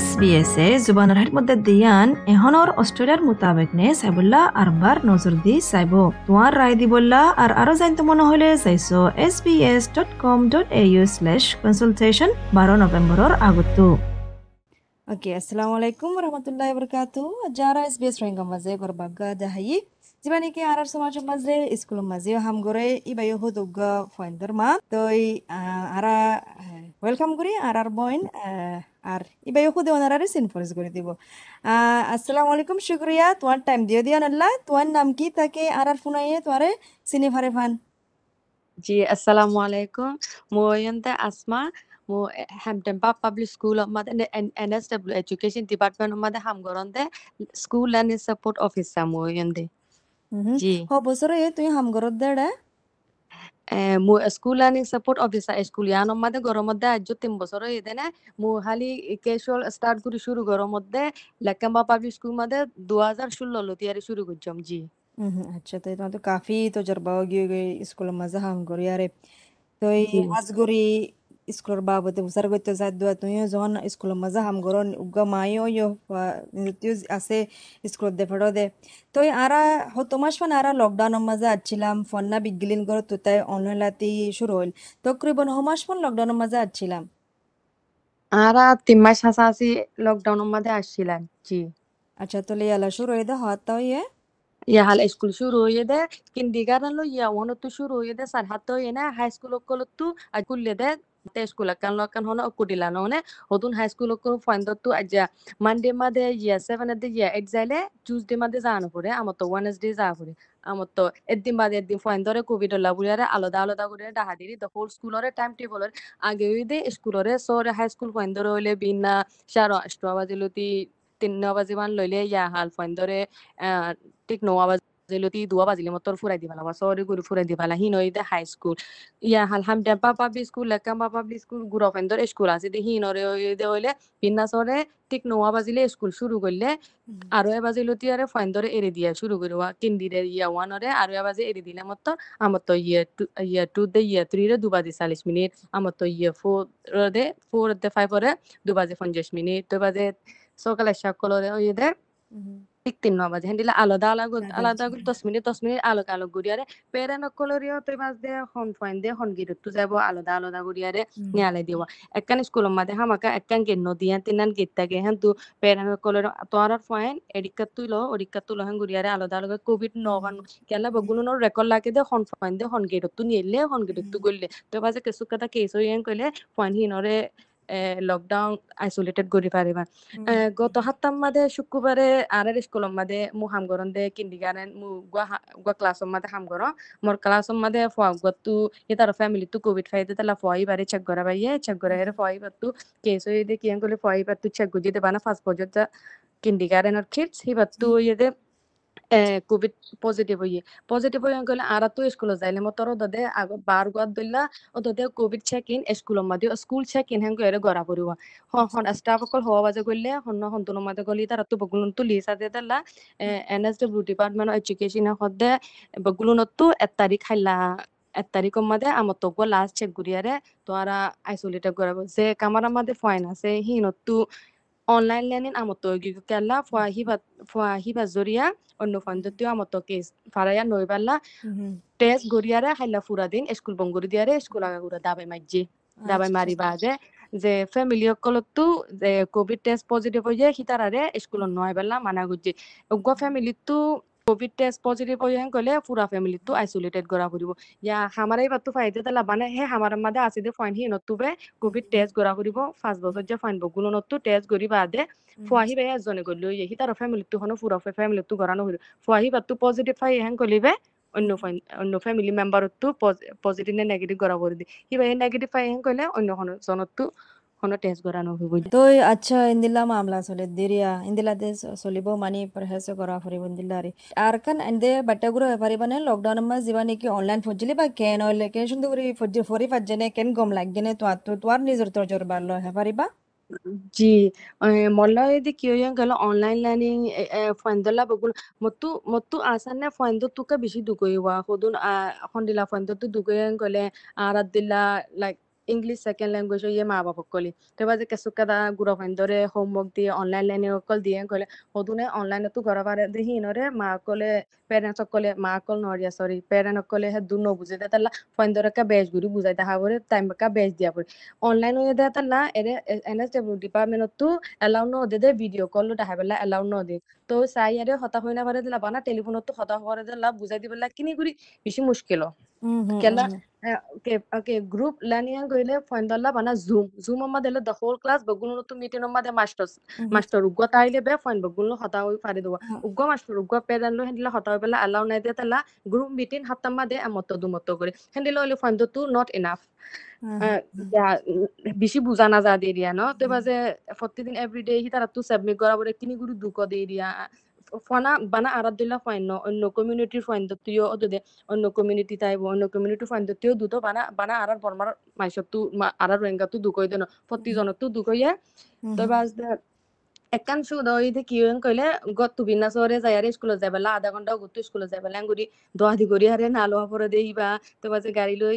S B S এ জুবানৰ হাত মধ্যে দিয়ান এহনৰ অষ্ট্ৰেলিয়াৰ মোতাবেক নে চাইবুল্লা আরবার নজর দি চাইব তোমার রায় দিবল্লা আর আরও জানতে মনে হলে চাইছো S B S dot com dot A U slash consultation বারো নভেম্বরের আগতো Oke, Assalamualaikum warahmatullahi wabarakatuh. Jara SBS Rohingya maze gorbaga dahayi. Jibani ke arar samajam maze iskul maze ham gore ibayo hodugga finder ma. Toi ara welcome guri arar boin আর ইবাই খুদে ওনারারে সিনফোর্স করে দিব। আসসালামু আলাইকুম শুক্রিয়া। তোমার টাইম দিও দিও আল্লাহ তোমার নাম কি? তাকে আর আর ফুনাইয়ে তোমারে সিনি ফারে ফান। জি আসসালামু আলাইকুম। মোয়ন্তে Asma. mo Hampton Park Public School made NSW Education Department made ham goronde School Learning Support Officer mo yende জি। হ বছরে তুই হাম গরত দেড়ে mo School Learning Support Officer school ইয়ানোর মধ্যে গরম মধ্যে আজ তিন বছর হয়ে না মো খালি ক্যাশুয়াল স্টার্ট করে শুরু গরম মধ্যে লেকাম্বা পাবলিক স্কুল মধ্যে দু হাজার ষোলো লতিয়ারে শুরু করছম জি আচ্ছা তো তোমার তো কাফি তজরবা গিয়ে স্কুলের মাঝে হাম করি আরে তো এই জি স্কুলের বাবদে বুসার গইতে যাই দোয়া তুইও যখন স্কুলের মাঝে হাম করন উগা মাইও ইয়ো নৃত্য আছে স্কুলত দে ফেরো দে তো এই আরা হতো মাস মানে আরা লকডাউনের মাঝে আসছিলাম ফন্না বিগলিন করো তো তাই অনলাইন লাতি শুরু হইল তকরিবন হমাস ফোন লকডাউনের মাঝে আসছিলাম আরা তিন মাস হাসাহাসি লকডাউনের মধ্যে আসছিলাম জি আচ্ছা তো লিয়ালা শুরু হয়ে দে হওয়ার তো ইয়ে Ya hal school shuru yede kindergarten lo ya wono tu shuru yede sar hatto yena high school okolo tu akulle de te school kan lo kan hono okudila no ne hodun high school okolo find tu aja monday made ya 7 de ya exile tuesday made জানো পরে আমার তো wednesday যা পরে আমার তো একদিন বাদে একদিন ফাইন ধরে কোভিড বুড়ারে আলাদা আলাদা করে ডাহা দিরি তো হোল স্কুলরে টাইম টেবলের আগে হইদে স্কুলরে সরে হাই স্কুল ফাইন ধরে হইলে বিনা সাড়ে আষ্ট বাজিলতি তিন বাজি মান লইলে ইয়া হাল ফাইন ধরে ঠিক নয়া বাজিলতি দুয়া বাজিলে মতর ফুরাই দিবালা বা সরি গুরু ফুরাই দিবালা হি নই দে হাই স্কুল ইয়া হাল হাম ডেম্পা পাবলিক স্কুল লেকাম পাবলিক স্কুল গুড়া ফাইন ধরে স্কুল আছে দে হি নরে দে হইলে বিনা সরে ঠিক নয়া বাজিলে স্কুল শুরু করলে আরও এ বাজিলতি আরে ফাইন ধরে এড়ে দিয়া শুরু করবা কিন্দিরে ইয়া ওয়ানরে আরও এ বাজে এড়ে দিলে মত আমার তো ইয়ে টু ইয়ে টু দে ইয়ে থ্রি রে দু বাজে চাল্লিশ মিনিট আমার তো ইয়ে ফোর দে ফোর দে ফাইভ রে দু বাজে পঞ্চাশ মিনিট দু বাজে সকালে সকলরে ওই দে তিন ন বাজে। হেন্দিলে আলাদা আলাদা আলাদা করে দশ মিনিট দশ মিনিট আলোক আলোক গুড়িয়ারে পেরে নকলরিও তুই বাজ দে হন ফাইন দে হন গিরত তু যাব আলাদা আলাদা গুড়িয়ারে নিয়ালে দিবা একখান স্কুল মাঝে হামাকা একখান গেন নদিয়া তিনান গেত থাকে হেন তু পেরে নকলর তোর ফাইন এডিকা তুই লো ওডিকা তুই হেন গুড়িয়ারে আলাদা আলাদা কোভিড নগান কেলা বগুলো নর রেকর্ড লাগে দে হন ফাইন দে হন গেরত তু নিলে হন গেরত তু গললে। তো বাজে কেসু কথা কেস হইন কইলে ফাইন হিনরে লকডাউন আইসোলেটেড করি পারিবা গত হাত্তাম মাদে শুক্রবারে আর স্কুলম মাদে মু হাম গরন দে কিন্দি গারেন মু গুয়া গুয়া ক্লাসম মাদে হাম গর মোর ক্লাসম মাদে ফুয়া গতু ইতার ফ্যামিলি তু কোভিড ফাইতে তালা ফুয়াই বারে চেক গরা বাইয়ে চেক গরা হেরে ফুয়াই বাতু কেস হই দে কিয়ান গলে ফুয়াই বাতু চেক গুজি দে বানা ফার্স্ট পর্যন্ত কিন্দি গারেন আর কিডস হি বাতু ইয়ে কোভিড পজিটিভ হইয়ে পজিটিভ হয়ে গেলে আর তো স্কুলে যাইলে মতর দদে বার গাদ দিলা ও দদে কোভিড চেক ইন স্কুল মাদি স্কুল চেক ইন হেঙ্গ এরে গড়া পড়িব। হন হন স্টাফ অকল হওয়া বাজে গলে হন হন তুন মাদে গলি তার তো বগুলন তো লিসা দে দলা। এনএসডব্লিউ ডিপার্টমেন্ট এডুকেশন হদে বগুলন তো এক তারিখ খাইলা। এক তারিখের মধ্যে আমার তো লাস্ট চেক গুরিয়ারে তোরা আইসোলেটেড করাব যে কামার আমাদের ফাইন আছে হিনতু অনলাইন লার্নিং আমত কেলা ফুয়া হিবা ফুয়া হিবা জরিয়া অন্য ফান্দতিও আমতো কেস ফারায়া নইবাল্লা টেস্ট গরিয়ারে হাইলা ফুরা দিন স্কুল বঙ্গুরি দিয়ারে স্কুল আগা গুরা দাবাই মাইজি দাবাই মারি বাজে যে ফ্যামিলি সকলতো যে কোভিড টেস্ট পজিটিভ হয়ে যায় হিতারারে স্কুল নয় বেলা মানা গুজি উগ্র ফ্যামিলি তো কোভিড টেস্ট পজিটিভ হয়ে গেলে পুরা ফ্যামিলি তো আইসোলেটেড করা পড়িব ইয়া হামারাই বাতো ফাইতে তালা মানে হে হামার মাদে আছে দে ফাইন হি নতুবে কোভিড টেস্ট করা পড়িব পাঁচ বছর যে ফাইন বগুলো নতু টেস্ট করি বাদে ফুয়াহি বে এজনে গলি হি তার ফ্যামিলি তো হনো পুরা ফ্যামিলি তো গরানো হইল ফুয়াহি বাতো পজিটিভ ফাই হেন কলিবে অন্য ফাইন অন্য ফ্যামিলি মেম্বার তো পজিটিভ নে নেগেটিভ করা করে দি হিবা নেগেটিভ ফাই হেন কইলে অন্য হনো জনতো কোনো টেস্ট করানো হইব। তো আচ্ছা ইন্দিলা মামলা চলে দিরিয়া ইন্দিলা দে চলিব মানি প্রহেস করা ফুরিব ইন্দিলারি আর কান এন্দে বাট্টাগুলো পারিবানে লকডাউন মা যিবা নেকি অনলাইন ফজিলি বা কেন হইলে কেন সুন্দর করে ফজি ফরি ফাজনে কেন গম লাগজনে তো আতো তোর নিজের তজর বারলো হে পারিবা জি মল্লা ఇది কিয়ং গেল অনলাইন লার্নিং ফন্দলা বগুল মতু মতু আসানে ফন্দ তুকা বেশি দুগইবা হদুন খন্দিলা ফন্দ তু দুগইং ইংলিশ সেকেন্ড ল্যাঙ্গুয়েজ ইয়ে মা বাবা কলি। তেবা যে কেসু কাদা গুড়া ফাইন ধরে হোমওয়ার্ক দিয়ে অনলাইন লাইনে অকল দিয়ে কলে হদুনে অনলাইনে তো ঘর বারে দি হিনরে মা কলে পেরেন্টস কলে মা কল নরিয়া সরি পেরেন্ট কলে হে দু ন বুঝে দে তালা ফাইন ধরে কা বেশ গুরি বুঝাই দেখা পরে টাইম কা বেশ দিয়া পরে অনলাইন হয়ে দে তালা এরে এনএসডব্লিউ ডিপার্টমেন্ট তো এলাউ ন দে দে ভিডিও কল দেখা বেলা এলাউ ন দে তো চাই আরে হতা হই না পারে দিলা বানা টেলিফোনত তো হতা করে দিলা বুঝাই দিবেলা কিনি গুরি বেশি মুশকিল কেলা ke ke group learning goile foindalla bana zoom zoom amma dele the whole class bagulno to meeting amma de masters master ugwa taile be foin bagulno hata hoi pare do ugwa master ugwa pedan lo hendila hata hoi bela allow na de tala group meeting hatamma de amotto dumotto করে hendilo ile foindo to not enough বেশি বুঝা না যা দিয়ে দিয়া ন তো বাজে প্রতিদিন এভরিডে হি তারা তো সাবমিট করা বলে কিনি গুরু দুঃখ দিয়ে দিয়া ফনা বানা আরাত দিলা ফাইন ন অন্য কমিউনিটির ফাইন দত্তিও অদে অন্য কমিউনিটি তাইব অন্য কমিউনিটি ফাইন দত্তিও দুটো বানা বানা আরার বর্মার মাইসত তু আরার রোহিঙ্গা তু দুকই দেন প্রতিজনত তু দুকইয়া তো বাজ একান শুধ ওইতে কি হইন কইলে গত বিনা সরে যাই আর স্কুলে যাই বেলা আধা ঘণ্টা গত স্কুলে যাই বেলা গুড়ি দোয়াদি করি হারে নালো পরে দেইবা তো বাজে গাড়ি লই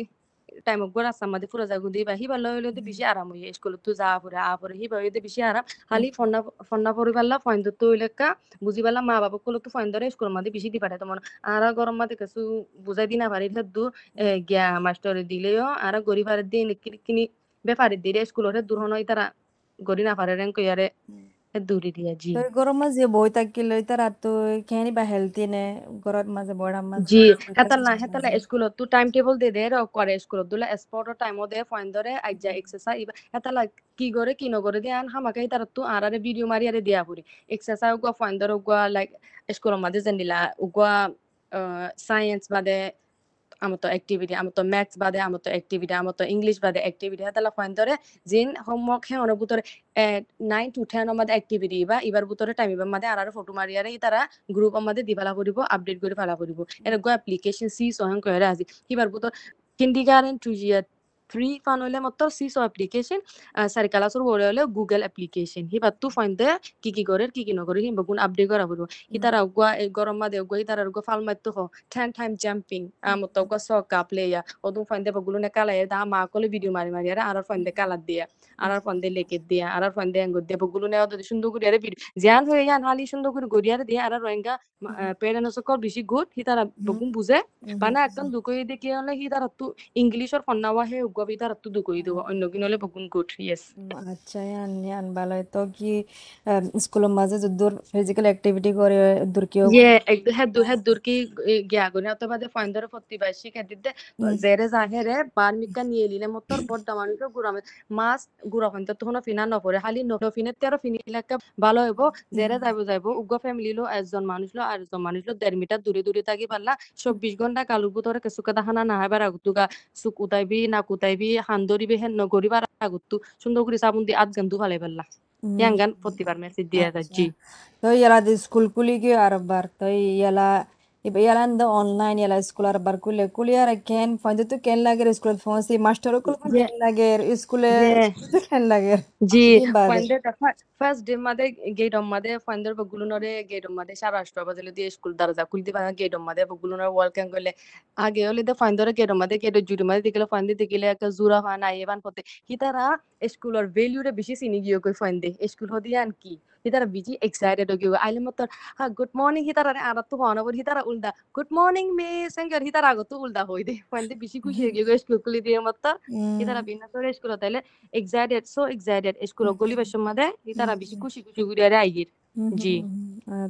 টাইম গড় আসাম মাঝে ফুরা যাগু দিবা হিবা লই লইতে বেশি আরাম হইয়ে স্কুলে তো যা পরে আ পরে হিবা হইতে বেশি আরাম খালি ফন্না ফন্না পরি পারলা ফইন তো ইলেকা বুঝি পারলা মা বাবা কলো তো ফইন ধরে স্কুল মাঝে বেশি দি পারে তোমার আর গরম মাঝে কিছু বুঝাই দিনা পারি দু গিয়া মাস্টার দিলেও আর গরিব আর দিন কিনি বেপারি দিলে স্কুলরে দূর হনই তারা গরি না পারে রেন কইয়ারে দূরি দিয়া জি। গরম মাঝে বই থাকিলে তারা তো খেনি বা হেলথি নে? গরত মাঝে বড় মাঝে জি হেতালা হেতালা স্কুলত তো টাইম টেবল দে দে করে স্কুলত। দুলা স্পট টাইম দে ফাইন ধরে আইজা এক্সারসাইজ হেতালা কি করে কি নগরে দিয়ে আন হামাকে তার তো আরে ভিডিও মারি আরে দিয়া পুরি এক্সারসাইজ উগা ফাইন ধরে উগা লাইক স্কুল মাঝে জেন্দিলা উগা সায়েন্স বাদে আমতো অ্যাক্টিভিটি আমতো ম্যাথস বাদে আমতো অ্যাক্টিভিটি আমতো ইংলিশ বাদে অ্যাক্টিভিটি হেতালা ফাইন ধরে, জিন হোমওয়ার্ক হ্যাঁ অনেক ভিতরে নাইন টু টেন আমাদের অ্যাক্টিভিটি বা এবার ভিতরে টাইম এবার মাদে আর ফটো মারিয়ারে তারা গ্রুপ আমাদের দিবালা করিব আপডেট করে ফেলা করিব। এনেকুৱা এপ্লিকেশন সি সহ করে আজি এবার ভিতর কিন্ডিগার্টেন টু ইয়ার হইলে মাত্র সিসো অ্যাপ্লিকেশন সারি ক্লাসর বড় হলে গুগল অ্যাপ্লিকেশন হি বাতু ফাইন দে কি কি করে কি কি নকরে হি বগুন আপডেট করা হইব হি তারা উগা এই গরম মাদে উগা হি তারা উগা ফাল মাইতো হ টেন টাইম জাম্পিং আমতো উগা সকা প্লেয়া ওদু ফাইন দে বগুলো নে কালা দা মা কলে ভিডিও মারি মারি আর আর ফাইন দে কালা দিয়া আর আর ফাইন দে লেকে দিয়া আর আর ফাইন দে আঙ্গুর দে বগুলো নে ওদের সুন্দর করে আরে ভিডিও জিয়ান হয়ে ইয়ান হালি সুন্দর করে গড়িয়ারে দিয়ে আর রোহিঙ্গা পেরেন্টস সকল বেশি গুড হি তারা বগুন বুঝে বানা একদম দুকই দেখি হলে হি তারা তু ইংলিশর ফন্নাওয়া হে উগা বি তারা তু দুকই দেবো অন্য কিন হলে বগুন গুড ইয়েস আচ্ছা ইয়ান ইয়ান ভালো তো কি স্কুলের মাঝে যদুর ফিজিক্যাল অ্যাক্টিভিটি করে দূর কি ইয়ে একদম হেদ দূর হেদ দূর কি গিয়া গনে অত বাদে ফাইন ধরে প্রতিবাসী খেদিতে জেরে জাহেরে বার মিকা নিয়ে লিলে মতর বড় মানুষ গুরামে মাছ গুড়া ফাইন তো তখন ফিনা নপরে খালি নফিনে তেরো ফিনিলাকে ভালো হইব। জেরে যাইব যাইব উগ্র ফ্যামিলি লো একজন মানুষ লো আর একজন মানুষ লো দেড় মিটার দূরে দূরে থাকি পারলা চব্বিশ ঘণ্টা কালুর ভিতরে কিছু কথা হানা না হাইবার আগুতুগা সুক উতাইবি। না কুতাইবি হান ধরিবি হেন নগরিবার আগুতু সুন্দর করে সাবুন দিয়ে আধ গান দু ফালাই পারলা ইয়াঙ্গান প্রতিবার মেসেজ দিয়ে যাচ্ছি তো ইয়ালা স্কুল কুলি কি আর তো ইয়ালা da online yala school ar bar kule kule ar ken fande tu ken lager school fonsi master kul ken lager school lager জি মাদে গেট অম মাদে ফাইন্ডার বগুলুনরে গেট মাদে সারা রাষ্ট্র বাজলে দিয়ে স্কুল দরজা খুলতে পারে গেট মাদে বগুলুনর ওয়েলকাম করলে আগে হলে দে ফাইন্ডার গেট মাদে গেট জুরি মাদে দিকলে ফাইন্ডে দিকলে একটা জুরা ফান আইবান পতে। হিতারা স্কুলর ভ্যালুরে বেশি চিনি গিয়ে কই ফাইন্ডে স্কুল হদিয়ান কি? hitara biji excited ogi aile motor ha good morning hitara ara tu hona bor hitara ulda good morning miss engar hitara ago tu ulda hoide pande bishi খুশি হয়ে গিয়ে স্কুল কুলি দিয়ে মত hitara বিনা করে স্কুল তাইলে excited so excited school গলি বেশ মধ্যে খুশি খুশি ঘুরে আরে জি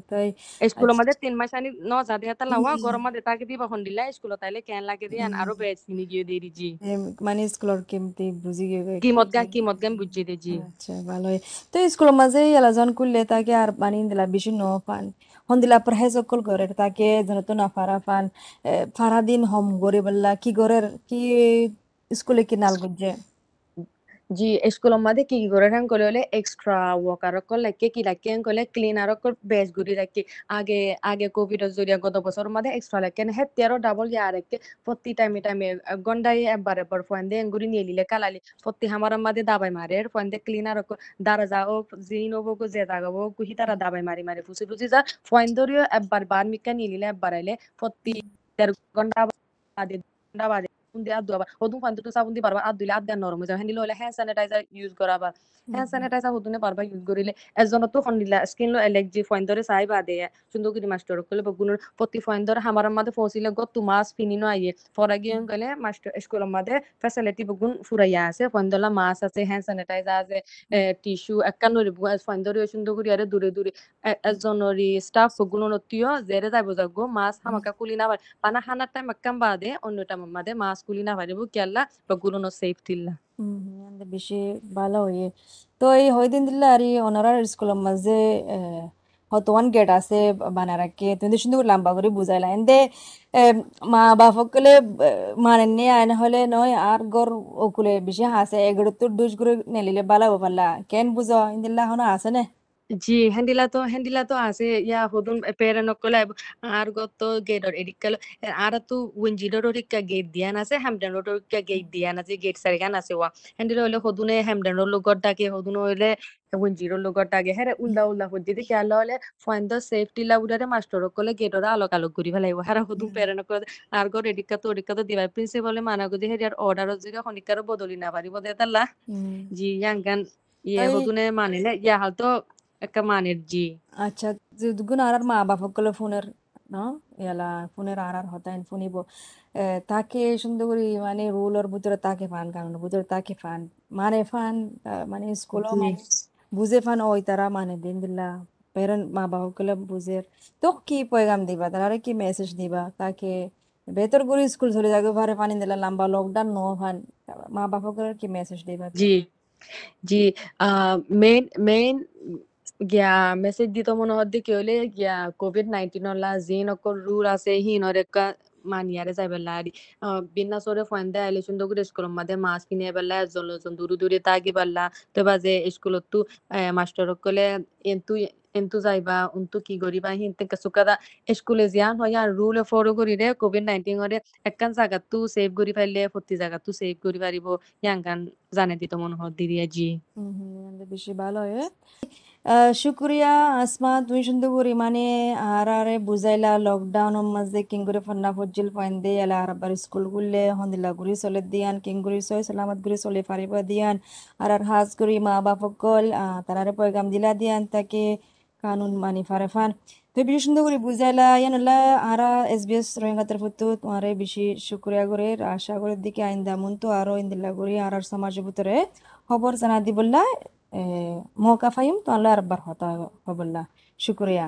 তাই স্কুল মধ্যে তিন মাস আনি ন যাদে হাতা লাওয়া গরম মধ্যে তাকে দিবা হন দিলা স্কুল তাইলে কেন লাগে দিয়ে আরও বেশ কিনি গিয়ে দিয়ে জি মানে স্কুলর কেমতি বুঝি গিয়ে কিমত গা কিমত গান বুঝি দে জি আচ্ছা ভালোই তো স্কুলের মাঝে এলাজন করলে তাকে আর পানি দিলা বেশি ন পান হন দিলা পর হে সকল করে তাকে যেন তো না ফারা পান ফারা দিন হম গরে বললা কি গরের কি স্কুলে কি নাল গুজে জি স্কুল মধ্যে কি কি করে রান করে হলে এক্সট্রা ওয়ার্কার কল লাগে কি লাগে কলে ক্লিনার কল বেস গুড়ি রাখি আগে আগে কোভিড জরিয়া গত বছর মধ্যে এক্সট্রা লাগে হে তেরো ডাবল ইয়া রাখে প্রতি টাইমে টাইমে গন্ডাই একবার একবার ফোন দিয়ে গুড়ি নিয়ে নিলে কালালি প্রতি আমার মধ্যে দাবাই মারে ফোন দিয়ে ক্লিনার দারা যাও জিন ওবো কো যে দাগাবো কুহি তারা দাবাই মারি মারি ফুসি ফুসি যা ফোন ধরিও একবার বার মিকা নিয়ে নিলে একবার আইলে প্রতি দেড় ঘণ্টা বাদে ঘণ্টা বাদে উন্দি আদু আবার হদুন ফান্দু তো সাবুন দি পারবা আদু দিলে আদু নরম হয়ে যাবে। হ্যান্ডিল হলে হ্যান্ড স্যানিটাইজার ইউজ করা আবার হ্যান্ড স্যানিটাইজার হদুনে পারবা ইউজ করিলে এজন তো ফন্দিলা স্কিন লো এলার্জি ফয়েন্দরে সাই বাদে সুন্দর করে মাস্টার কলে বগুনুর প্রতি ফয়েন্দর হামার মাদে ফসিলে গত মাস ফিনিনো আইয়ে। ফরা গিয়ে গেলে মাস্টার স্কুলের মাদে ফ্যাসিলিটি বগুন ফুরাইয়া আছে ফয়েন্দলা মাছ আছে হ্যান্ড স্যানিটাইজার আছে টিস্যু একান্নরি ফয়েন্দরে সুন্দর করে আরে দূরে দূরে এজনরি স্টাফ বগুলো নতিও জেরে যাইব যাগো মাছ হামাকা কুলি না পানা হানার টাইম একাম বাদে অন্য টাইম মাদে মাছ না নো সেফ তিল্লা হুম হুম, আন্দাজ বেশি ভালো হয়ে। তো এই হইদিন দিল্লা আর ওনারার স্কুলের মাঝে হতওয়ান গেট আছে বানা রাখে তুমি সুন্দর লম্বা করে বুঝাইলা। এন্দে মা বাপ সকলে মানে নিয়ে আইন হলে নয় আর গর ওকুলে বেশি হাসে। এগুলো তো ডুজ করে নেলিলে ভালো হব পারলা কেন বুঝো? ইন্দিল্লা এখনও আছে না? জি হ্যান্ডিলা তো হ্যান্ডিলা তো আছে ইয়া হদুন পেরেন কলে আর গত গেটর এডিকাল আর তো উইঞ্জিডর রিকা গেট দিয়ান আছে হ্যামডেন রোড রিকা গেট দিয়ান আছে গেট সারিগান আছে ওয়া হ্যান্ডিলা হলে হদুনে হ্যামডেন রোড লগর ডাকে হদুন হইলে উইঞ্জিডর লগর ডাকে হ্যাঁ উল্লা উল্লা হজ্জি দি খেয়াল হলে ফাইন্দ সেফটি লা উডারে মাস্টার কলে গেটর আলোক আলোক করি ফেলাইব হ্যাঁ হদুন পেরেন করে আর গর এডিকা তো এডিকা তো দিবাই প্রিন্সিপালে মানা গদি হেরিয়ার অর্ডার জিগা খনিকার বদলি না পারিব দে তাল্লা। জি ইয়াঙ্গান ইয়ে তাই- হদুনে মানিলে। ইয়া হালতো একটা মানের জি আচ্ছা দুগুণ আর মা বাপ সকলে ফোনের ন ইয়ালা ফোনের আর আর হতাইন ফোনিব তাকে সুন্দর করে মানে রুলের ভিতরে তাকে ফান কারণ ভিতরে তাকে ফান মানে ফান মানে। মানে বুঝে ফান ওই তারা মানে দিন দিলা পেরেন্ট মা বাপ সকলে বুঝে তো কি পয়গাম দিবা তারা কি মেসেজ দিবা তাকে বেতর করে স্কুল চলে যাবে পারে পানি দিলা লম্বা লকডাউন ন ফান মা সকলে কি মেসেজ দিবা জি জি মেইন মেইন গিয়া মেসেজ দিত মনে হদ্দি কি হলে গিয়া কোভিড নাইন্টিন হলা যি নকল রুল আছে হিনর একটা মানিয়ারে যাই বেলা আরি বিনা সরে ফয়েন্দে আইলে সুন্দর করে স্কুল মাঝে মাছ কিনে বেলা এজন দূরে দূরে তাগি বেলা তো বাজে স্কুলত মাস্টার কলে, এন্তু এন্তু যাইবা উন্তু কি করিবা হিনতে সুকাদা স্কুলে জিয়ান হয় আর রুল ফলো করি রে কোভিড নাইন্টিন রে একখান জায়গাত তো সেভ করি পাইলে প্রতি জায়গাত তো সেভ করি ইয়াঙ্গান জানে দিত মনে হয় দিদিয়া জি। বেশি ভালো হয় শুক্রিয়া আসমা তুমি সুন্দর করে মানে আর আরে বুঝাইলা লকডাউনের মাঝে কিং করে ফান্না ফজ্জিল পয়েন্ট দে এলা আর আবার স্কুল গুললে হন্দিলা ঘুরি চলে দিয়ান কিং করে সই সালামত ঘুরি চলে পারিব দিয়ান আর আর হাজ করি মা বাপ সকল আহ, তারারে পয়গাম দিলা দিয়ান তাকে কানুন মানি ফারে ফান। তো বেশি সুন্দর করে বুঝাইলা ইয়ানুল্লাহ আর এস বি এস রোহিঙ্গা তরফতো তোমারে বেশি শুক্রিয়া করে আশা করে দিকে আইন দামুন তো আরও ইন্দিল্লা করি আর আর সমাজের ভিতরে খবর জানা দিবল্লা মৌকা ফাইম তো আল্লাহ আরবার হতা হবল্লা শুক্রিয়া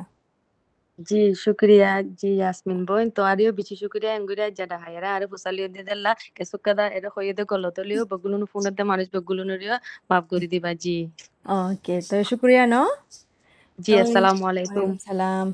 জি শুক্রিয়া জি ইয়াসমিন বোন তো আরিও বেশি শুক্রিয়া এঙ্গুরিয়া জাডা হায়রা আর ফুসালিও দে দেলা কেসুকাদা এর হইয়ে দে গলতলিও বগুলুন ফোনতে মানুষ বগুলুনরিও মাফ করে দিবা জি ওকে তো শুক্রিয়া ন জি আসসালামু আলাইকুম সালাম